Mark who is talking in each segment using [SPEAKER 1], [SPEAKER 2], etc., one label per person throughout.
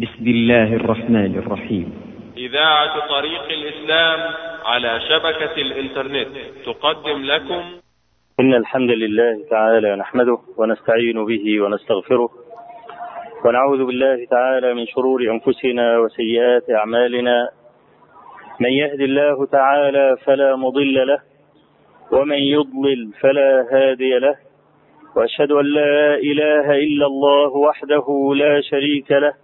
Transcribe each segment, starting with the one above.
[SPEAKER 1] بسم الله الرحمن الرحيم.
[SPEAKER 2] إذاعة طريق الإسلام على شبكة الإنترنت تقدم لكم.
[SPEAKER 3] إن الحمد لله تعالى نحمده ونستعين به ونستغفره ونعوذ بالله تعالى من شرور أنفسنا وسيئات أعمالنا. من يهد الله تعالى فلا مضل له ومن يضلل فلا هادي له. وأشهد أن لا إله إلا الله وحده لا شريك له.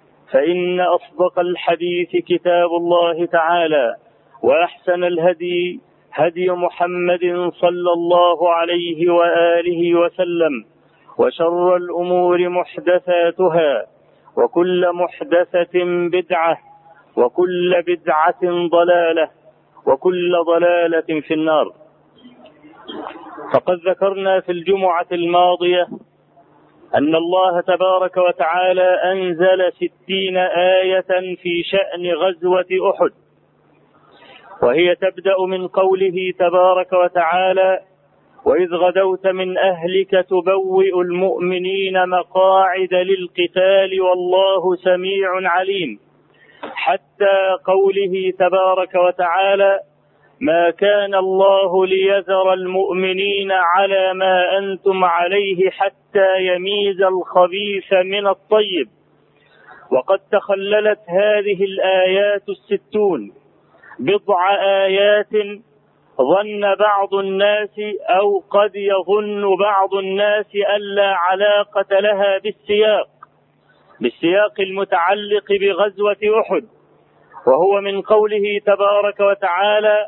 [SPEAKER 3] فإن أصدق الحديث كتاب الله تعالى وأحسن الهدي هدي محمد صلى الله عليه وآله وسلم وشر الأمور محدثاتها وكل محدثة بدعة وكل بدعة ضلالة وكل ضلالة في النار. فقد ذكرنا في الجمعة الماضية أن الله تبارك وتعالى أنزل ستين آية في شأن غزوة أحد. وهي تبدأ من قوله تبارك وتعالى وإذ غدوت من أهلك تبوئ المؤمنين مقاعد للقتال والله سميع عليم. حتى قوله تبارك وتعالى ما كان الله ليذر المؤمنين على ما أنتم عليه حتى يميز الخبيث من الطيب. وقد تخللت هذه الآيات الستون بضع آيات ظن بعض الناس أو قد يظن بعض الناس الا علاقة لها بالسياق بالسياق المتعلق بغزوة أحد. وهو من قوله تبارك وتعالى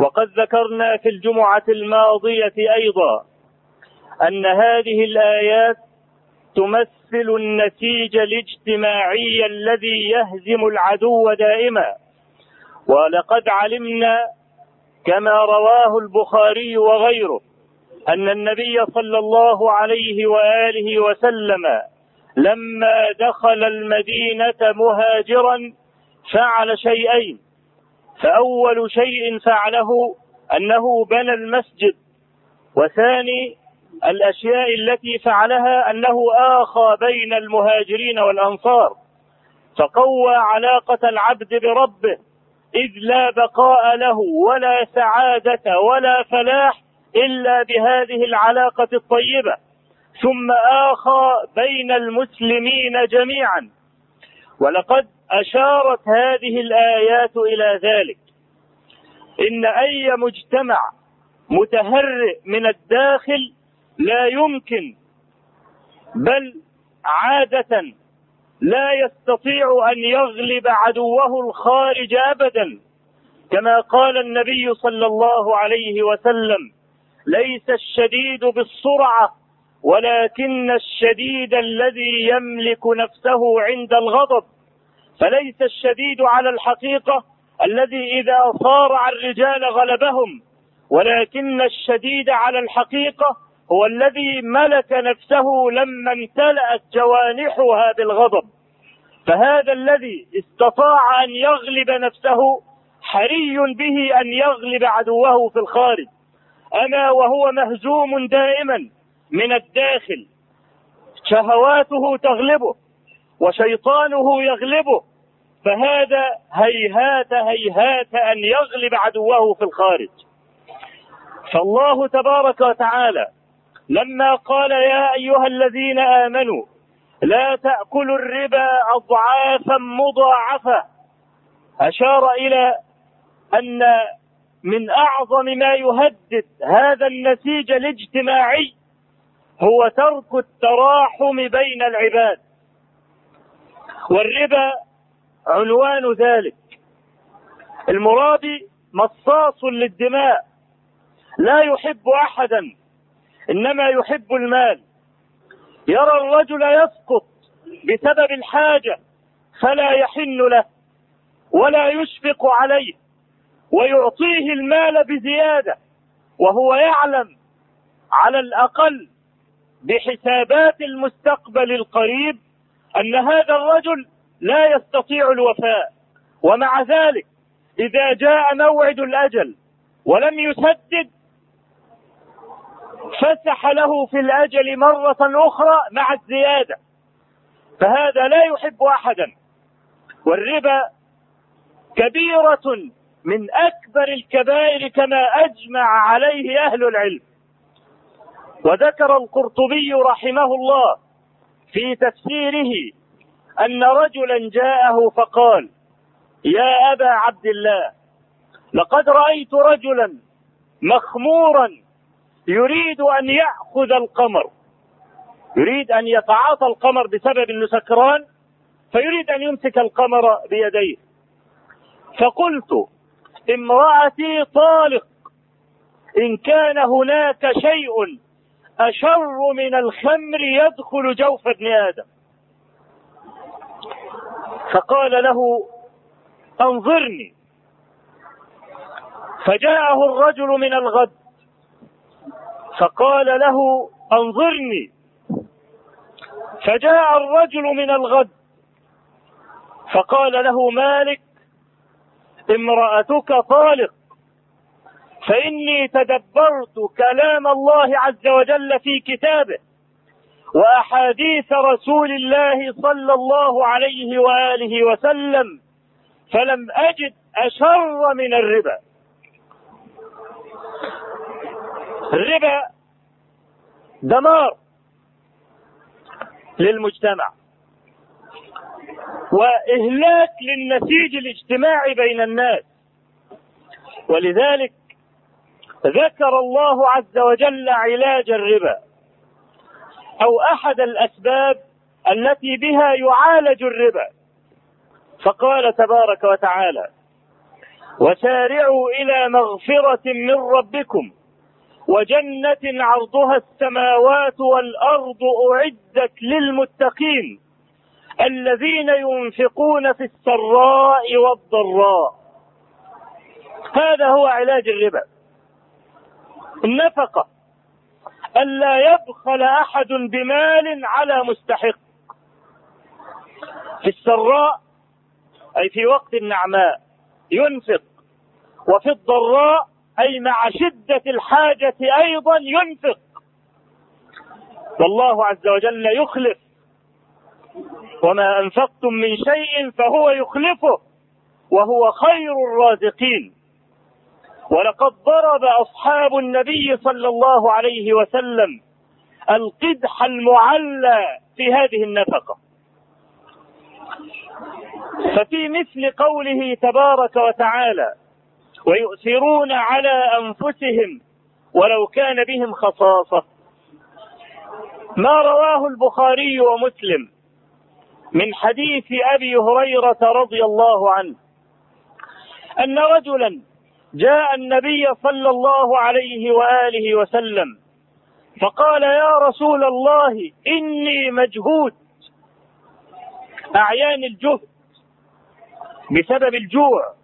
[SPEAKER 3] وقد ذكرنا في الجمعة الماضية أيضا أن هذه الآيات تمثل النسيج الاجتماعي الذي يهزم العدو دائما. ولقد علمنا كما رواه البخاري وغيره أن النبي صلى الله عليه وآله وسلم لما دخل المدينة مهاجرا فعل شيئين. فأول شيء فعله أنه بنى المسجد وثاني الأشياء التي فعلها أنه آخى بين المهاجرين والأنصار فقوى علاقة العبد بربه إذ لا بقاء له ولا سعادة ولا فلاح إلا بهذه العلاقة الطيبة. ثم آخى بين المسلمين جميعا. ولقد أشارت هذه الآيات إلى ذلك. إن أي مجتمع متهرئ من الداخل لا يمكن بل عادة لا يستطيع أن يغلب عدوه الخارج أبدا. كما قال النبي صلى الله عليه وسلم ليس الشديد بالسرعة ولكن الشديد الذي يملك نفسه عند الغضب. فليس الشديد على الحقيقة الذي إذا صارع الرجال غلبهم ولكن الشديد على الحقيقة هو الذي ملك نفسه لما امتلأت جوانحها بالغضب. فهذا الذي استطاع أن يغلب نفسه حري به أن يغلب عدوه في الخارج. أما وهو مهزوم دائما من الداخل شهواته تغلبه. وشيطانه يغلبه. فهذا هيهات هيهات أن يغلب عدوه في الخارج. فالله تبارك وتعالى لما قال يا أيها الذين آمنوا لا تأكلوا الربا أضعافا مضاعفة. أشار إلى أن من أعظم ما يهدد هذا النسيج الاجتماعي هو ترك التراحم بين العباد. والربا عنوان ذلك. المرابي مصاص للدماء. لا يحب أحدا إنما يحب المال. يرى الرجل يسقط بسبب الحاجة فلا يحن له ولا يشفق عليه ويعطيه المال بزيادة وهو يعلم على الأقل بحسابات المستقبل القريب أن هذا الرجل لا يستطيع الوفاء ومع ذلك إذا جاء موعد الأجل ولم يسدد فسح له في الأجل مرة أخرى مع الزيادة. فهذا لا يحب أحدا. والربا كبيرة من أكبر الكبائر كما أجمع عليه أهل العلم. وذكر القرطبي رحمه الله في تفسيره أن رجلا جاءه فقال يا أبا عبد الله لقد رأيت رجلا مخمورا يريد أن يأخذ القمر يريد أن يتعاطى القمر بسبب إنه سكران فيريد أن يمسك القمر بيديه. فقلت امرأتي طالق إن كان هناك شيء أشر من الخمر يدخل جوف ابن آدم. فقال له انظرني. فجاءه الرجل من الغد. فقال له انظرني. فجاء الرجل من الغد. فقال له مالك امرأتك طالق. فإني تدبرت كلام الله عز وجل في كتابه وأحاديث رسول الله صلى الله عليه وآله وسلم فلم أجد أشر من الربا. الربا دمار للمجتمع وإهلاك للنسيج الاجتماعي بين الناس. ولذلك ذكر الله عز وجل علاج الربا أو أحد الأسباب التي بها يعالج الربا. فقال تبارك وتعالى وسارعوا إلى مغفرة من ربكم وجنة عرضها السماوات والأرض أعدت للمتقين الذين ينفقون في السراء والضراء. هذا هو علاج الربا. النفقة. الا يبخل أحد بمال على مستحق. في السراء أي في وقت النعماء ينفق. وفي الضراء أي مع شدة الحاجة أيضا ينفق. والله عز وجل يخلف. وما أنفقتم من شيء فهو يخلفه. وهو خير الرازقين. ولقد ضرب أصحاب النبي صلى الله عليه وسلم القدح المعلى في هذه النفقة. ففي مثل قوله تبارك وتعالى ويؤثرون على أنفسهم ولو كان بهم خصاصة. ما رواه البخاري ومسلم من حديث أبي هريرة رضي الله عنه أن رجلا جاء النبي صلى الله عليه وآله وسلم فقال يا رسول الله إني مجهود أعيان الجهد بسبب الجوع.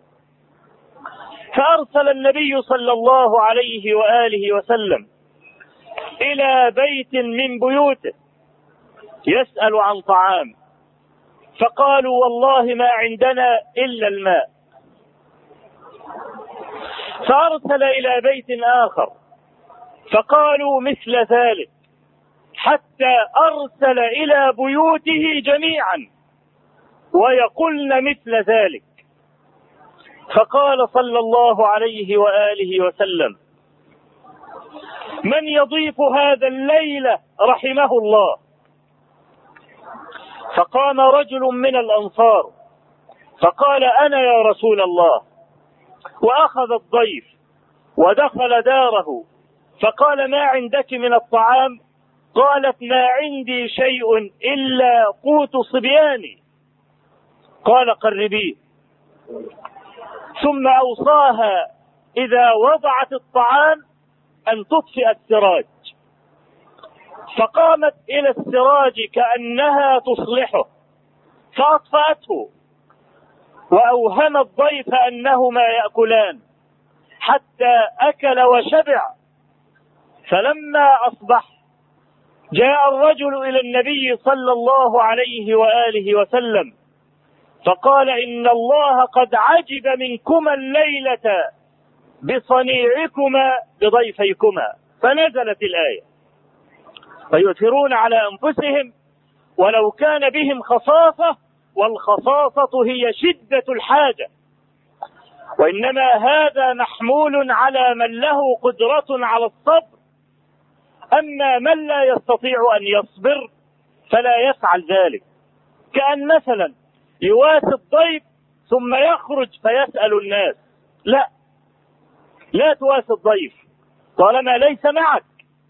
[SPEAKER 3] فأرسل النبي صلى الله عليه وآله وسلم إلى بيت من بيوته يسأل عن طعام. فقالوا والله ما عندنا إلا الماء. فأرسل إلى بيت آخر. فقالوا مثل ذلك حتى أرسل إلى بيوته جميعا ويقولن مثل ذلك. فقال صلى الله عليه وآله وسلم من يضيف هذا الليلة رحمه الله. فقام رجل من الأنصار فقال أنا يا رسول الله وأخذ الضيف ودخل داره فقال ما عندك من الطعام؟ قالت ما عندي شيء إلا قوت صبياني. قال قربيه ثم أوصاها إذا وضعت الطعام أن تطفئ السراج. فقامت إلى السراج كأنها تصلحه فأطفأته. وأوهم الضيف أنهما يأكلان حتى أكل وشبع. فلما أصبح جاء الرجل إلى النبي صلى الله عليه وآله وسلم فقال إن الله قد عجب منكما الليلة بصنيعكما بضيفيكما. فنزلت الآية. فيؤثرون على أنفسهم ولو كان بهم خصاصة والخصاصة هي شدة الحاجة. وإنما هذا محمول على من له قدرة على الصبر. أما من لا يستطيع أن يصبر فلا يفعل ذلك. كأن مثلا يواسي الضيف ثم يخرج فيسأل الناس. لا. لا تواسي الضيف. طالما ليس معك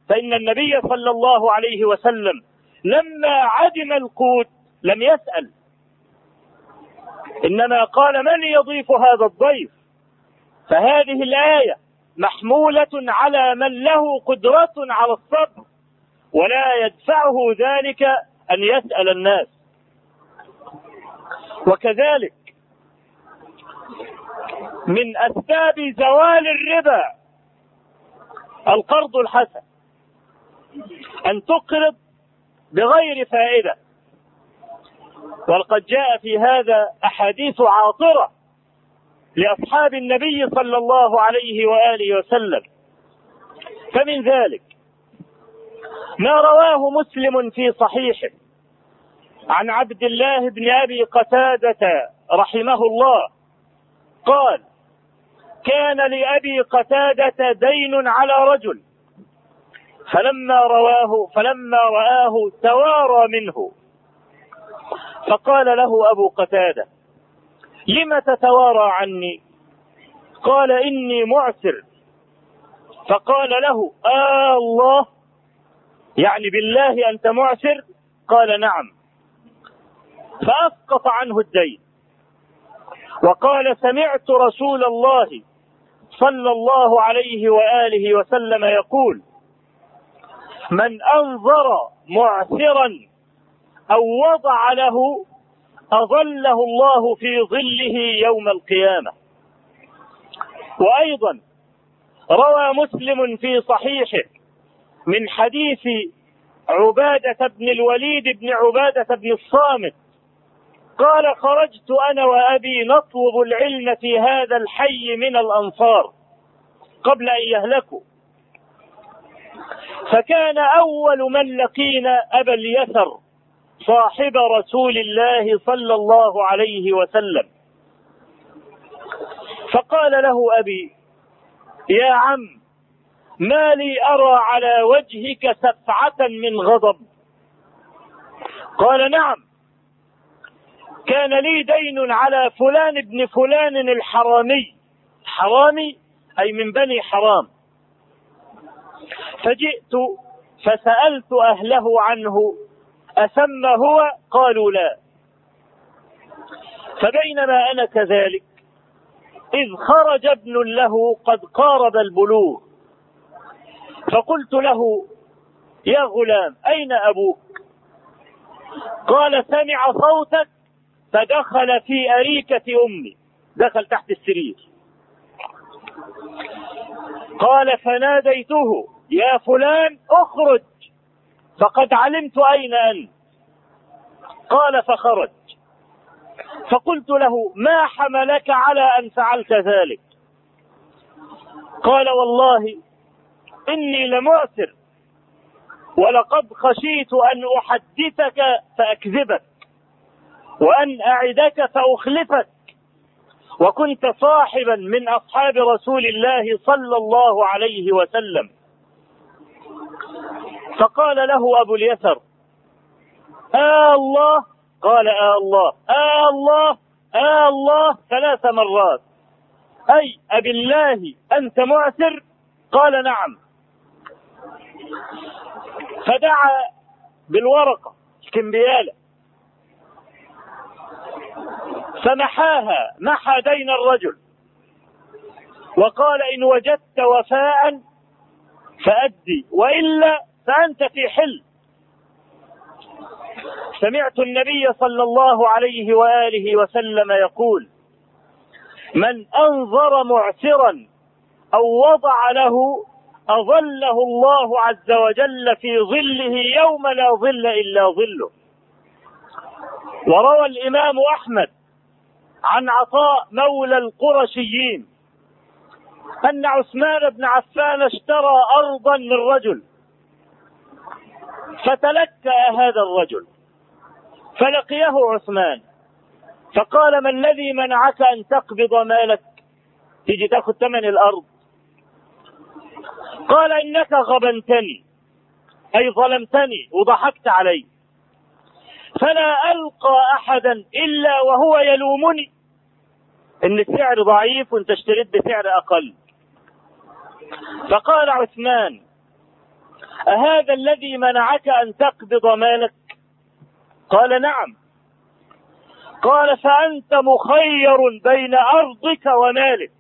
[SPEAKER 3] فإن النبي صلى الله عليه وسلم لما عدم القوت لم يسأل. إنما قال من يضيف هذا الضيف؟ فهذه الآية محمولة على من له قدرة على الصبر ولا يدفعه ذلك أن يسأل الناس. وكذلك من أسباب زوال الربا القرض الحسن أن تقرض بغير فائدة. ولقد جاء في هذا أحاديث عاطرة لأصحاب النبي صلى الله عليه وآله وسلم. فمن ذلك ما رواه مسلم في صحيحه عن عبد الله بن أبي قتادة رحمه الله. قال كان لأبي قتادة دين على رجل فلما رواه فلما رآه توارى منه. فقال له أبو قتادة لم تتوارى عني؟ قال إني معسر. فقال له آه الله يعني بالله أنت معسر؟ قال نعم. فأسقط عنه الدين. وقال سمعت رسول الله صلى الله عليه وآله وسلم يقول من أنظر معسرا أو وضع له أظله الله في ظله يوم القيامة. وأيضا روى مسلم في صحيحه من حديث عبادة بن الوليد بن عبادة بن الصامت قال خرجت أنا وأبي نطلب العلم في هذا الحي من الأنصار قبل أن يهلكوا. فكان أول من لقينا أبا اليسر صاحب رسول الله صلى الله عليه وسلم. فقال له أبي يا عم ما لي أرى على وجهك سفعة من غضب. قال نعم كان لي دين على فلان ابن فلان الحرامي. حرامي؟ أي من بني حرام. فجئت فسألت أهله عنه أثم هو؟ قالوا لا. فبينما أنا كذلك إذ خرج ابن له قد قارب البلوغ. فقلت له يا غلام أين أبوك؟ قال سمع صوتك فدخل في أريكة أمي. دخل تحت السرير. قال فناديته يا فلان أخرج. فقد علمت أين أنت. قال فخرج. فقلت له ما حملك على أن فعلت ذلك؟ قال والله إني لمعسر ولقد خشيت أن أحدثك فأكذبك وأن أعدك فأخلفك. وكنت صاحبا من أصحاب رسول الله صلى الله عليه وسلم. فقال له أبو اليسر آه الله قال آه الله آه الله آه الله ثلاث مرات. أي أبي الله أنت معسر؟ قال نعم. فدعا بالورقة الكمبيالة. فمحاها محى دين الرجل. وقال إن وجدت وفاء فأدي وإلا فأنت في حل سمعت النبي صلى الله عليه وآله وسلم يقول من أنظر معسرا أو وضع له أظله الله عز وجل في ظله يوم لا ظل إلا ظله. وروى الإمام أحمد عن عطاء مولى القرشيين أن عثمان بن عفان اشترى أرضا من رجل فتلكأ هذا الرجل فلقيه عثمان فقال ما الذي منعك أن تقبض مالك؟ تيجي تأخذ ثمن الأرض. قال إنك غبنتني أي ظلمتني وضحكت علي. فلا ألقى أحدا إلا وهو يلومني. إن السعر ضعيف وأنت اشتريت بسعر أقل. فقال عثمان أهذا الذي منعك أن تقبض مالك؟ قال نعم. قال فأنت مخير بين أرضك ومالك.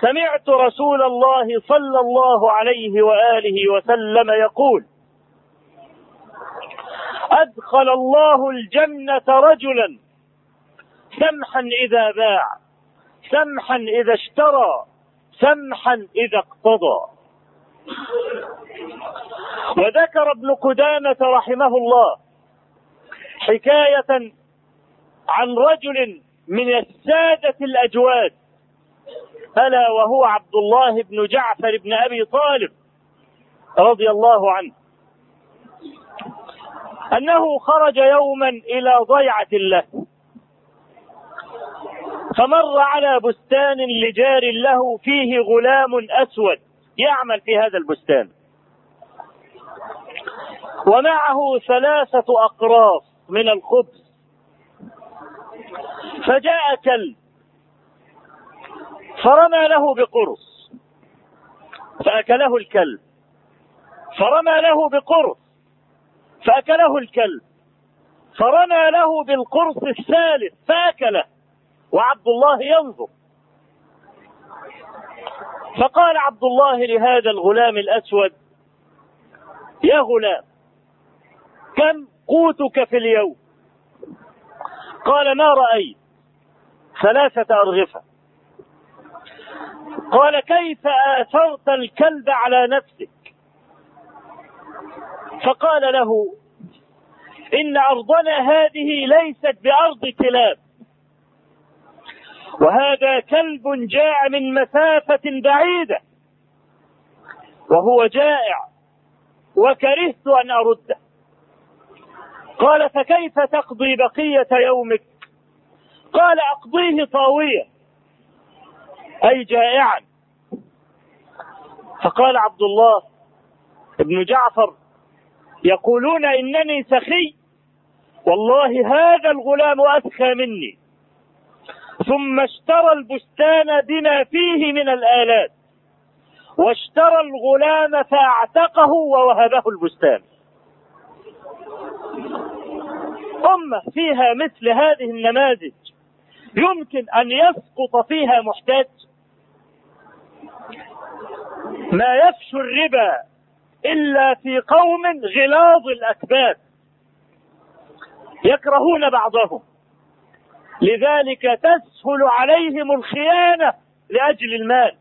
[SPEAKER 3] سمعت رسول الله صلى الله عليه وآله وسلم يقول أدخل الله الجنة رجلا سمحا إذا باع سمحا إذا اشترى سمحا إذا اقتضى. وذكر ابن قدامة رحمه الله حكاية عن رجل من السادة الأجواد ألا وهو عبد الله بن جعفر بن أبي طالب رضي الله عنه. أنه خرج يوما إلى ضيعة له فمر على بستان لجار له فيه غلام أسود. يعمل في هذا البستان. ومعه ثلاثة أقراص من الخبز. فجاء كلب. فرمى له بقرص. فأكله الكلب. فرمى له بقرص. فأكله الكلب. فرمى له بالقرص الثالث فأكله. وعبد الله ينظر. فقال عبد الله لهذا الغلام الأسود يا غلام كم قوتك في اليوم؟ قال ما رأيت ثلاثة أرغفة. قال كيف آثرت الكلب على نفسك؟ فقال له إن أرضنا هذه ليست بأرض كلاب. وهذا كلب جاء من مسافة بعيدة وهو جائع وكرهت أن أرده قال فكيف تقضي بقية يومك؟ قال أقضيه طاوية أي جائعا. فقال عبد الله ابن جعفر يقولون إنني سخي والله هذا الغلام أسخى مني. ثم اشترى البستان بما فيه من الآلات واشترى الغلام فاعتقه ووهبه البستان. أمة فيها مثل هذه النماذج يمكن أن يسقط فيها محتاج. ما يفشو الربا إلا في قوم غلاظ الأكباد يكرهون بعضهم. لذلك تسهل عليهم الخيانة لأجل المال.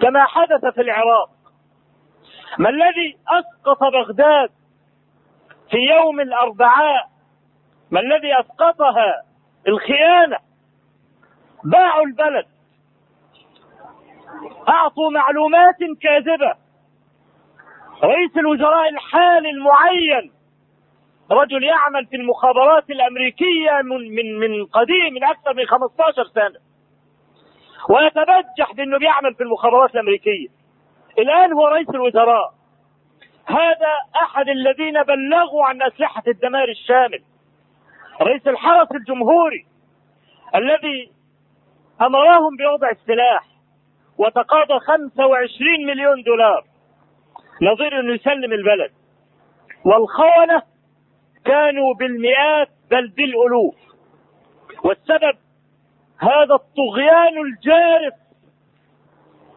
[SPEAKER 3] كما حدث في العراق. ما الذي أسقط بغداد في يوم الأربعاء؟ ما الذي أسقطها؟ الخيانة. باعوا البلد. أعطوا معلومات كاذبة. رئيس الوزراء الحالي المعين رجل يعمل في المخابرات الأمريكية من من من قديم من أكثر من 15 سنة. ويتبجح بأنه بيعمل في المخابرات الأمريكية. الآن هو رئيس الوزراء. هذا أحد الذين بلغوا عن أسلحة الدمار الشامل. رئيس الحرس الجمهوري الذي أمرهم بوضع السلاح وتقاضى 25 مليون دولار. نظير أنه يسلم البلد. والخونة كانوا بالمئات بل بالألوف. والسبب هذا الطغيان الجارف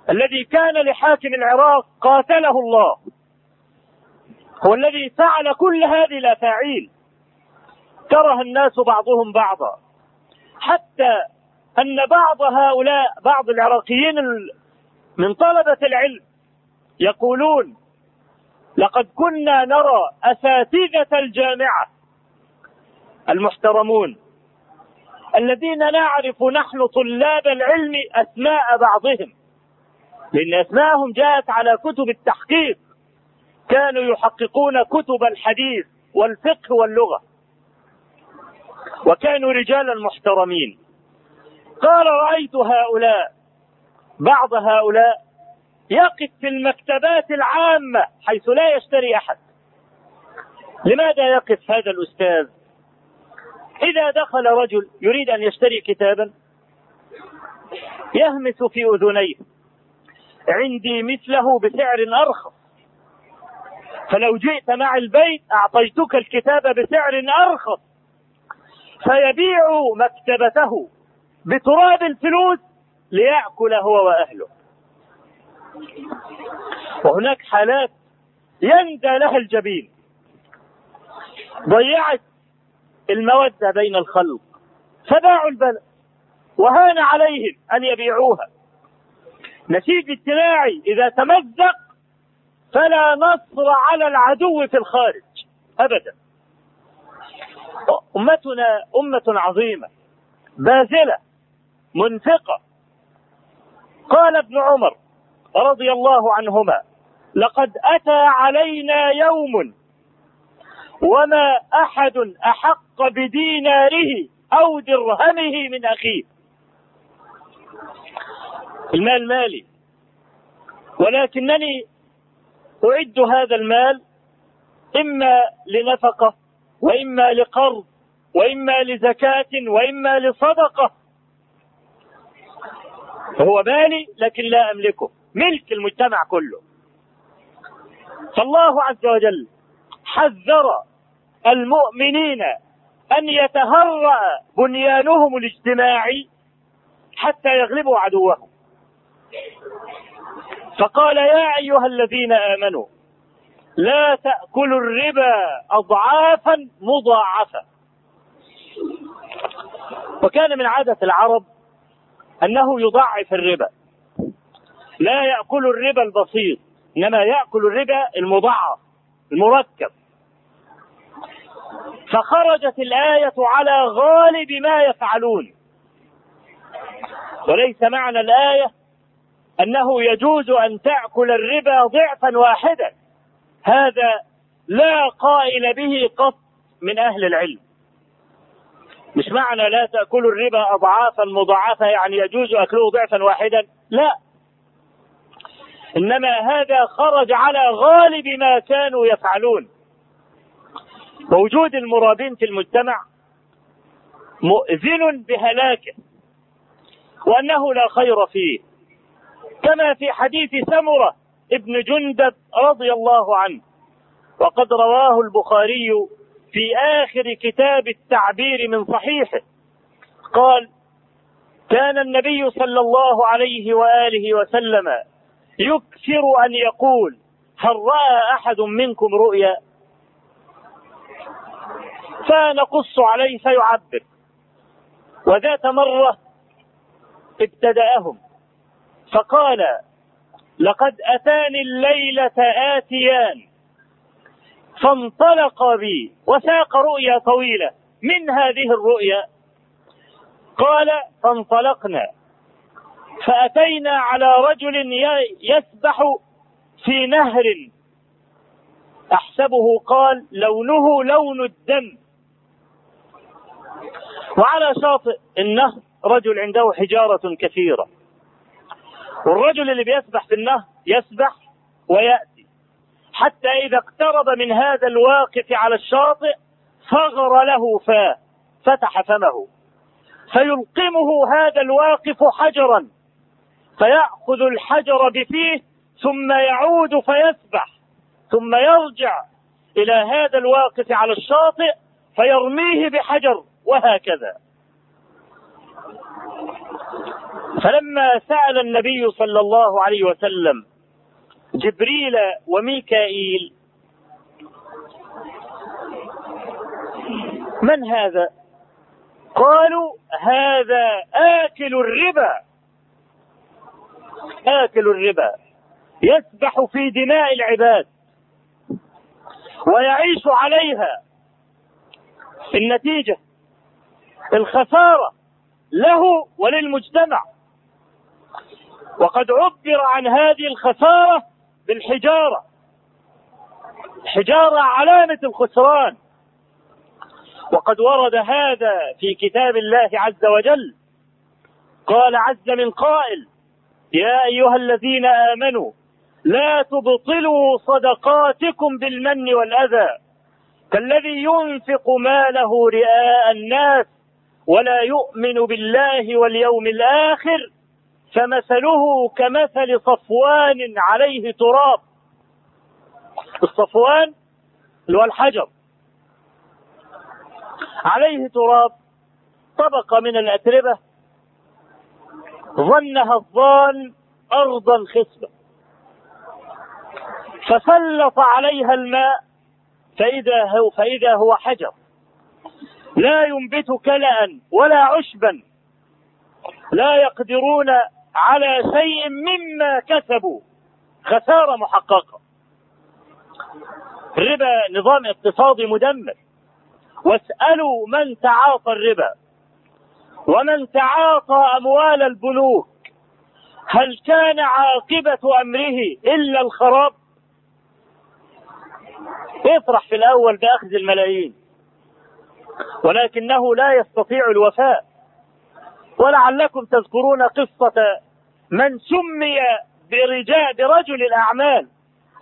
[SPEAKER 3] الذي كان لحاكم العراق قاتله الله. هو الذي فعل كل هذه الأفاعيل. كره الناس بعضهم بعضا. حتى أن بعض هؤلاء بعض العراقيين من طلبة العلم يقولون لقد كنا نرى أساتذة الجامعة المحترمون الذين نعرف نحن طلاب العلم أسماء بعضهم لأن أسماءهم جاءت على كتب التحقيق كانوا يحققون كتب الحديث والفقه واللغة. وكانوا رجالا محترمين. قال رأيت هؤلاء بعض هؤلاء يقف في المكتبات العامة حيث لا يشتري أحد. لماذا يقف هذا الأستاذ؟ إذا دخل رجل يريد أن يشتري كتابا يهمس في أذنيه. عندي مثله بسعر أرخص. فلو جئت مع البيت أعطيتك الكتاب بسعر أرخص. فيبيع مكتبته بتراب الفلوس ليأكل هو وأهله. وهناك حالات يندى لها الجبين. ضيعت المودة بين الخلق. فباعوا البلد وهان عليهم أن يبيعوها. نسيج اجتماعي إذا تمزق فلا نصر على العدو في الخارج. ابدا. أمتنا أمة عظيمة باذله منفقة. قال ابن عمر رضي الله عنهما لقد أتى علينا يوم وما أحد أحق بديناره أو درهمه من أخيه. المال مالي ولكنني أعد هذا المال إما لنفقة وإما لقرض وإما لزكاة وإما لصدقة. هو مالي لكن لا أملكه. ملك المجتمع كله. فالله عز وجل حذر المؤمنين أن يتهرأ بنيانهم الاجتماعي حتى يغلبوا عدوهم. فقال يا أيها الذين آمنوا لا تأكلوا الربا اضعافا مضاعفة. وكان من عادة العرب أنه يضعف الربا. لا يأكل الربا البسيط إنما يأكل الربا المضاعف المركب. فخرجت الآية على غالب ما يفعلون. وليس معنى الآية أنه يجوز أن تأكل الربا ضعفا واحدا. هذا لا قائل به قط من أهل العلم. مش معنى لا تاكلوا الربا اضعافا مضاعفة يعني يجوز أكله ضعفا واحدا؟ لا. إنما هذا خرج على غالب ما كانوا يفعلون. وجود المرابين في المجتمع مؤذن بهلاكه وأنه لا خير فيه. كما في حديث سمرة ابن جندب رضي الله عنه وقد رواه البخاري في آخر كتاب التعبير من صحيحه. قال كان النبي صلى الله عليه وآله وسلم يكثر أن يقول هل رأى أحد منكم رؤيا؟ فنقص عليه فيعبر. وذات مرة ابتدأهم فقال لقد أتاني الليلة آتيان فانطلق بي وساق رؤيا طويلة. من هذه الرؤيا؟ قال فانطلقنا. فأتينا على رجل يسبح في نهر. أحسبه قال لونه لون الدم. وعلى شاطئ النهر رجل عنده حجارة كثيرة. والرجل اللي بيسبح في النهر يسبح ويأتي. حتى إذا اقترب من هذا الواقف على الشاطئ صغر له فاه فتح فمه. فيلقمه هذا الواقف حجرا. فيأخذ الحجر بفيه ثم يعود فيسبح ثم يرجع إلى هذا الواقف على الشاطئ فيرميه بحجر وهكذا. فلما سأل النبي صلى الله عليه وسلم جبريل وميكائيل من هذا؟ قالوا هذا آكل الربا. آكل الربا يسبح في دماء العباد ويعيش عليها. النتيجة الخسارة له وللمجتمع. وقد عبر عن هذه الخسارة بالحجارة. حجارة علامة الخسران. وقد ورد هذا في كتاب الله عز وجل. قال عز من قائل يا أيها الذين آمنوا لا تبطلوا صدقاتكم بالمن والأذى. كالذي ينفق ماله رئاء الناس ولا يؤمن بالله واليوم الآخر فمثله كمثل صفوان عليه تراب. الصفوان اللي هو الحجر. عليه تراب طبقة من الأتربة ظنها الظان أرضا خصبة فسلط عليها الماء فإذا هو, فإذا هو حجر. لا ينبت كلأ ولا عشبا. لا يقدرون على شيء مما كسبوا. خسارة محققة. الربا نظام اقتصادي مدمر. واسألوا من تعاطى الربا. ومن تعاطى أموال البنوك هل كان عاقبة أمره إلا الخراب؟ يفرح في الأول بأخذ الملايين ولكنه لا يستطيع الوفاء. ولعلكم تذكرون قصة من سمي برجال برجل الأعمال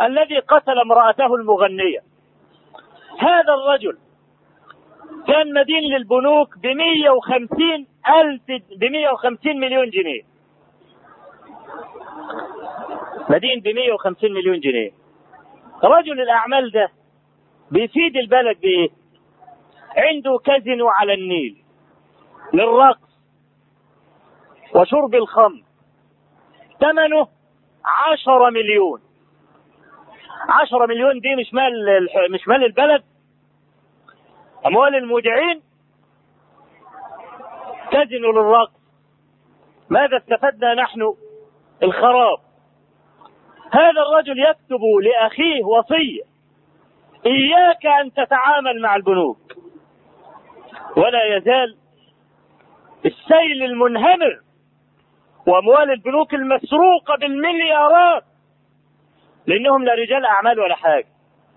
[SPEAKER 3] الذي قتل امرأته المغنية. هذا الرجل كان مدين للبنوك ب 150 ألف ب 150 مليون جنيه. مدين ب 150 مليون جنيه. رجل الأعمال ده بيفيد البلد بإيه؟ عنده كازينو على النيل للرقص وشرب الخمر. ثمنه عشرة مليون. عشرة مليون دي مش مال مش مال البلد؟ أموال المودعين؟ تزن للرقص. ماذا استفدنا نحن؟ الخراب. هذا الرجل يكتب لأخيه وصية. إياك أن تتعامل مع البنوك. ولا يزال السيل المنهمر وأموال البنوك المسروقة بالمليارات. لأنهم لا رجال أعمال ولا حاجة.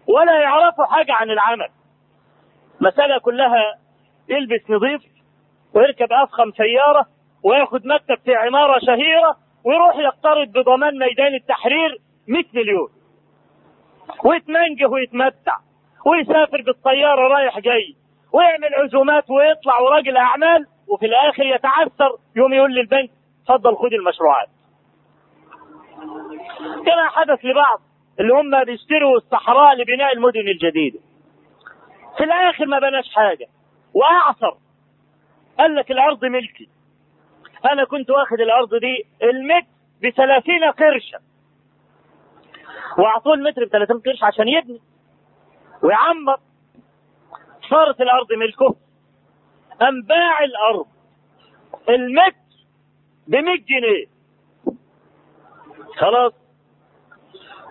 [SPEAKER 3] ولا يعرفوا حاجة عن العمل. مسألة كلها يلبس نظيف. ويركب أفخم سيارة وياخد مكتب في عمارة شهيرة ويروح يقترض بضمان ميدان التحرير 100 مليون. ويتمنجه ويتمتع. ويسافر بالطيارة رايح جاي. ويعمل عزومات ويطلع وراجل أعمال وفي الآخر يتعثر يوم يقول للبنك تفضل خد المشروعات. كما حدث لبعض اللي هم بيشتروا الصحراء لبناء المدن الجديدة. في الآخر ما بناش حاجة. وأعصر قال لك الأرض ملكي. أنا كنت واخد الأرض دي المتر ب 30 قرشا. وأعطوه المتر ب 30 قرش عشان يبني. ويعمر. صارت الأرض ملكه. أم باع الأرض المتر ب 100 جنيه. خلاص.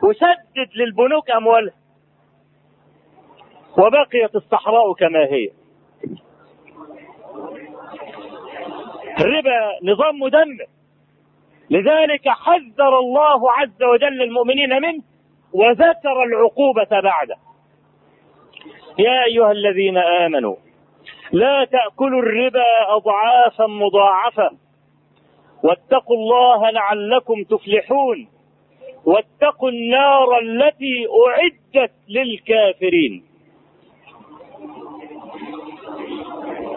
[SPEAKER 3] وسدد للبنوك أموالها. وبقيت الصحراء كما هي. الربا نظام مدمر. لذلك حذر الله عز وجل المؤمنين منه وذكر العقوبة بعده. يا أيها الذين آمنوا لا تأكلوا الربا أضعافا مضاعفة. واتقوا الله لعلكم تفلحون. واتقوا النار التي أعدت للكافرين.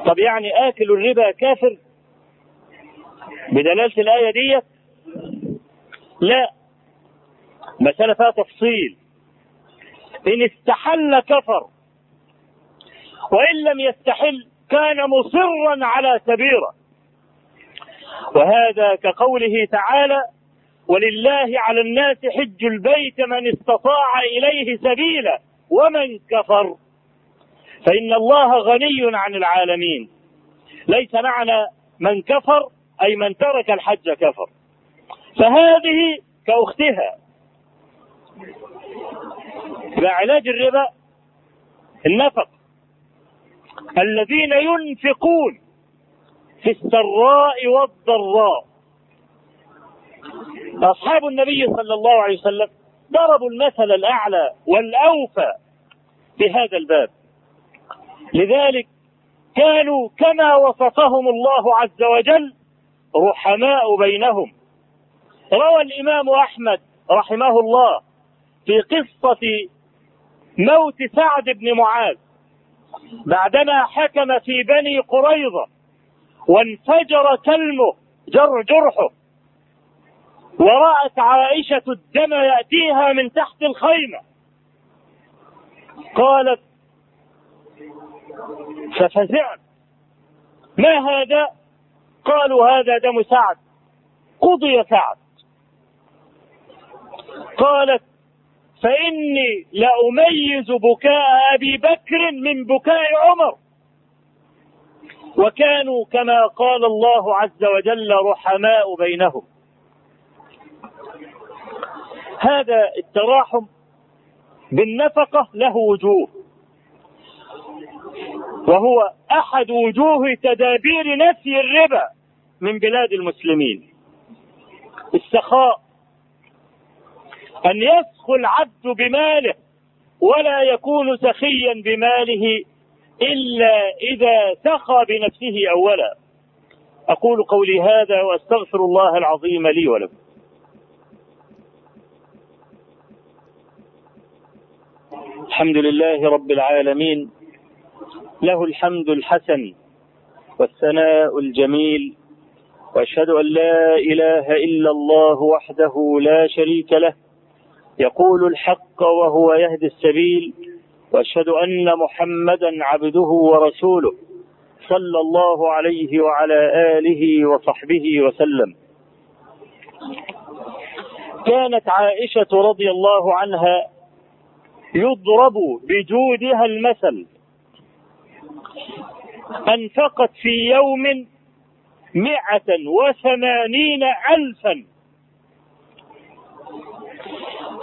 [SPEAKER 3] طب يعني آكل الربا كافر؟ بدلالة الآية دي لا مسألة فيها تفصيل. إن استحل كفر وإن لم يستحل كان مصرا على كبيرة. وهذا كقوله تعالى ولله على الناس حج البيت من استطاع إليه سبيلا ومن كفر فإن الله غني عن العالمين. ليس معنى من كفر أي من ترك الحج كفر. فهذه كأختها. علاج الربا النفق. الذين ينفقون في السراء والضراء. أصحاب النبي صلى الله عليه وسلم ضربوا المثل الأعلى والأوفى في هذا الباب. لذلك كانوا كما وصفهم الله عز وجل رحماء بينهم. روى الإمام أحمد رحمه الله في قصة موت سعد بن معاذ. بعدما حكم في بني قريظة وانفجر كلمه جر جرحه ورأت عائشة الدم يأتيها من تحت الخيمة. قالت ففزعت. ما هذا؟ قالوا هذا دم سعد. قضي سعد. قالت فإني لأميز بكاء أبي بكر من بكاء عمر. وكانوا كما قال الله عز وجل رحماء بينهم. هذا التراحم بالنفقة له وجوه. وهو أحد وجوه تدابير نفي الربا. من بلاد المسلمين. السخاء. أن يسخو العبد بماله ولا يكون سخيا بماله إلا إذا سخى بنفسه أولا. أقول قولي هذا وأستغفر الله العظيم لي ولكم. الحمد لله رب العالمين. له الحمد الحسن والثناء الجميل. وأشهد أن لا إله إلا الله وحده لا شريك له. يقول الحق وهو يهدي السبيل. وأشهد أن محمدا عبده ورسوله صلى الله عليه وعلى آله وصحبه وسلم. كانت عائشة رضي الله عنها يضرب بجودها المثل. أنفقت في يوم مئة وثمانين ألفا.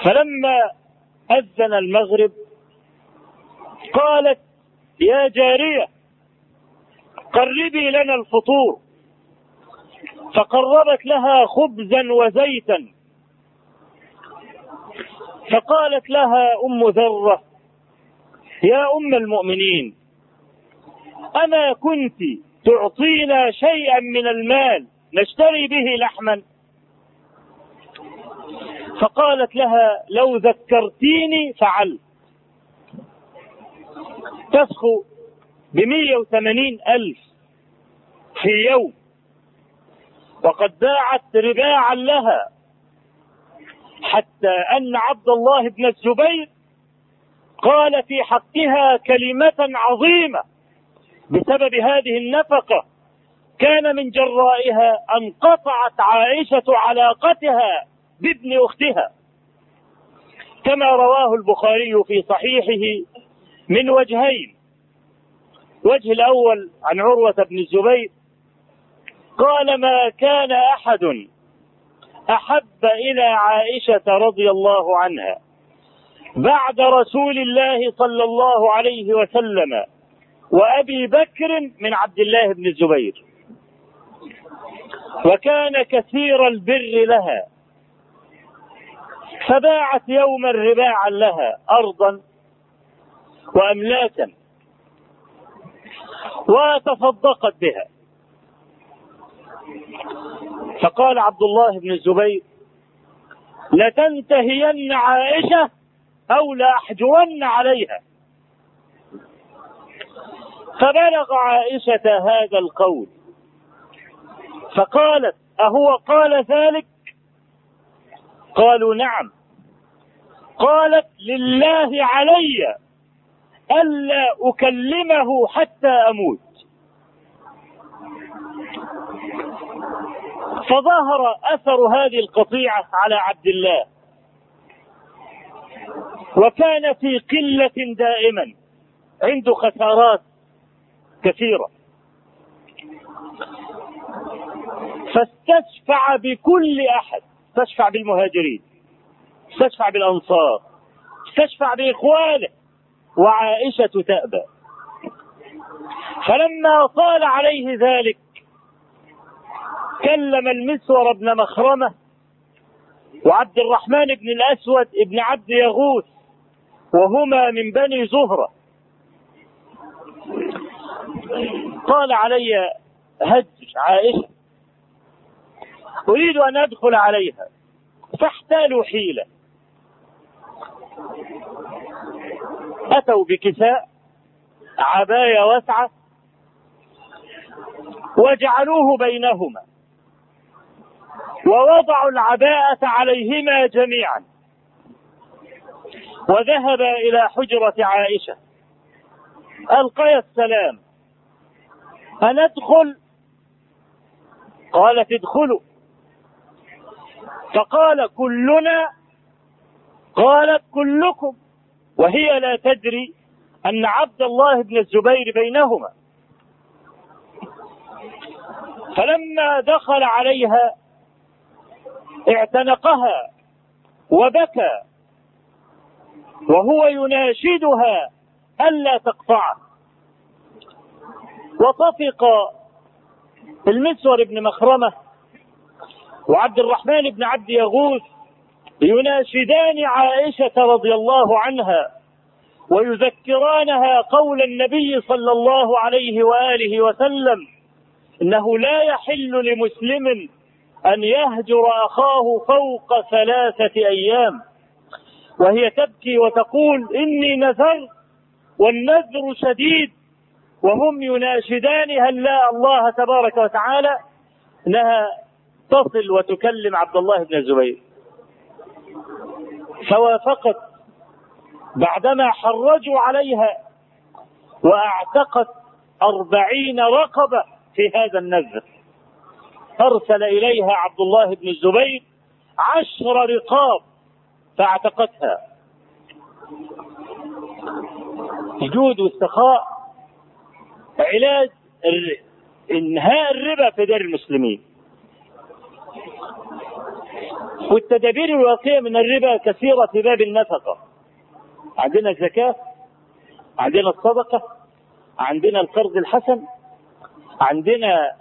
[SPEAKER 3] فلما أذن المغرب قالت يا جارية قربي لنا الفطور. فقربت لها خبزا وزيتا. فقالت لها أم ذرة يا أم المؤمنين أما كنت تعطينا شيئا من المال نشتري به لحما. فقالت لها لو ذكرتيني فعلت تسخو بمية وثمانين ألف في يوم وقد باعت رباعا لها. حتى أن عبد الله بن الزبير قال في حقها كلمة عظيمة. بسبب هذه النفقة كان من جرائها أن قطعت عائشة علاقتها بابن أختها. كما رواه البخاري في صحيحه من وجهين. وجه الأول عن عروة بن الزبير قال ما كان أحد أحب إلى عائشة رضي الله عنها بعد رسول الله صلى الله عليه وسلم وأبي بكر من عبد الله بن الزبير. وكان كثير البر لها. فباعت يوما رباعا لها أرضا وأملاكا. وتصدقت بها. فقال عبد الله بن الزبير لتنتهين عائشة أو لأحجرن عليها. فبلغ عائشة هذا القول. فقالت أهو قال ذلك؟ قالوا نعم. قالت لله علي ألا أكلمه حتى أموت. فظهر أثر هذه القطيعة على عبد الله. وكان في قلة دائما عنده خسارات كثيرة. فاستشفع بكل أحد. استشفع بالمهاجرين. استشفع بالأنصار. استشفع بإخوانه. وعائشة تأبى. فلما طال عليه ذلك كلم المسور بن مخرمة وعبد الرحمن بن الأسود بن عبد يغوث وهما من بني زهرة. قال علي هج عائشة أريد أن أدخل عليها فاحتالوا حيلة. أتوا بكساء عباية واسعة وجعلوه بينهما. ووضعوا العباءة عليهما جميعا. وذهب إلى حجرة عائشة. ألقي السلام. أندخل؟ قالت ادخلوا. فقال كلنا قالت كلكم وهي لا تدري أن عبد الله بن الزبير بينهما. فلما دخل عليها اعتنقها وبكى وهو يناشدها ألا تقطعه. وطفق المسور بن مخرمة وعبد الرحمن بن عبد يغوث يناشدان عائشة رضي الله عنها ويذكرانها قول النبي صلى الله عليه وآله وسلم إنه لا يحل لمسلم أن يهجر أخاه فوق ثلاثة أيام وهي تبكي وتقول إني نذرت والنذر شديد وهم يناشدانها لا الله تبارك وتعالى؟ انها تصل وتكلم عبد الله بن الزبير. فوافقت بعدما حرجوا عليها وأعتقت أربعين رقبة في هذا النذر. أرسل إليها عبد الله بن الزبير عشر رقاب فاعتقتها. جود والسخاء علاج إنهاء الربا في دار المسلمين. والتدابير الواقعة من الربا كثيرة في باب النفقة. عندنا الزكاة عندنا الصدقة عندنا القرض الحسن عندنا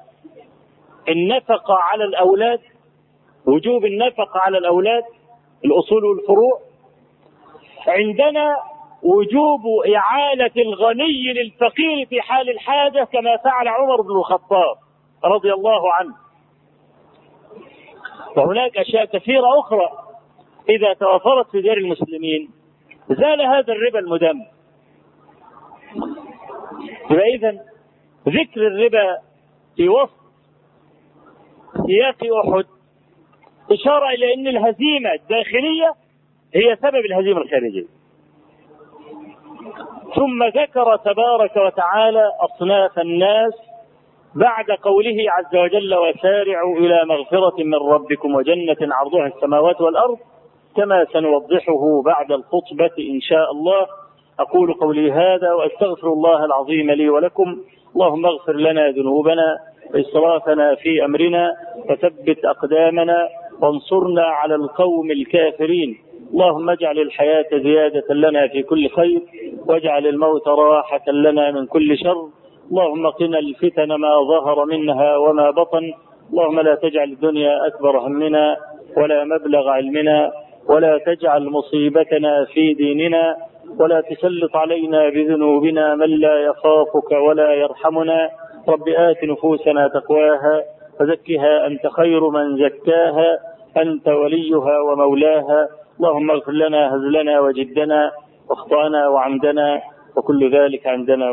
[SPEAKER 3] النفقة على الأولاد وجوب النفقة على الأولاد الأصول والفروع. عندنا وجوب إعالة الغني للفقير في حال الحاجة كما فعل عمر بن الخطاب رضي الله عنه. وهناك أشياء كثيرة أخرى إذا توفرت في دير المسلمين. زال هذا الربا المدم. فإذا ذكر الربا في وسط سياق أحد إشارة إلى أن الهزيمة الداخلية هي سبب الهزيمة الخارجية. ثم ذكر تبارك وتعالى أصناف الناس بعد قوله عز وجل وسارعوا إلى مغفرة من ربكم وجنة عرضها السماوات والأرض كما سنوضحه بعد الخطبة إن شاء الله. أقول قولي هذا وأستغفر الله العظيم لي ولكم. اللهم اغفر لنا ذنوبنا وإسرافنا في أمرنا وثبت أقدامنا وانصرنا على القوم الكافرين. اللهم اجعل الحياة زيادة لنا في كل خير واجعل الموت راحة لنا من كل شر. اللهم قنا الفتن ما ظهر منها وما بطن. اللهم لا تجعل الدنيا أكبر همنا ولا مبلغ علمنا ولا تجعل مصيبتنا في ديننا ولا تسلط علينا بذنوبنا من لا يخافك ولا يرحمنا. رب آت نفوسنا تقواها وزكها أنت خير من زكاها أنت وليها ومولاها. اللهم اغفر لنا هزلنا وجدنا واخطأنا وعمدنا وكل ذلك عندنا.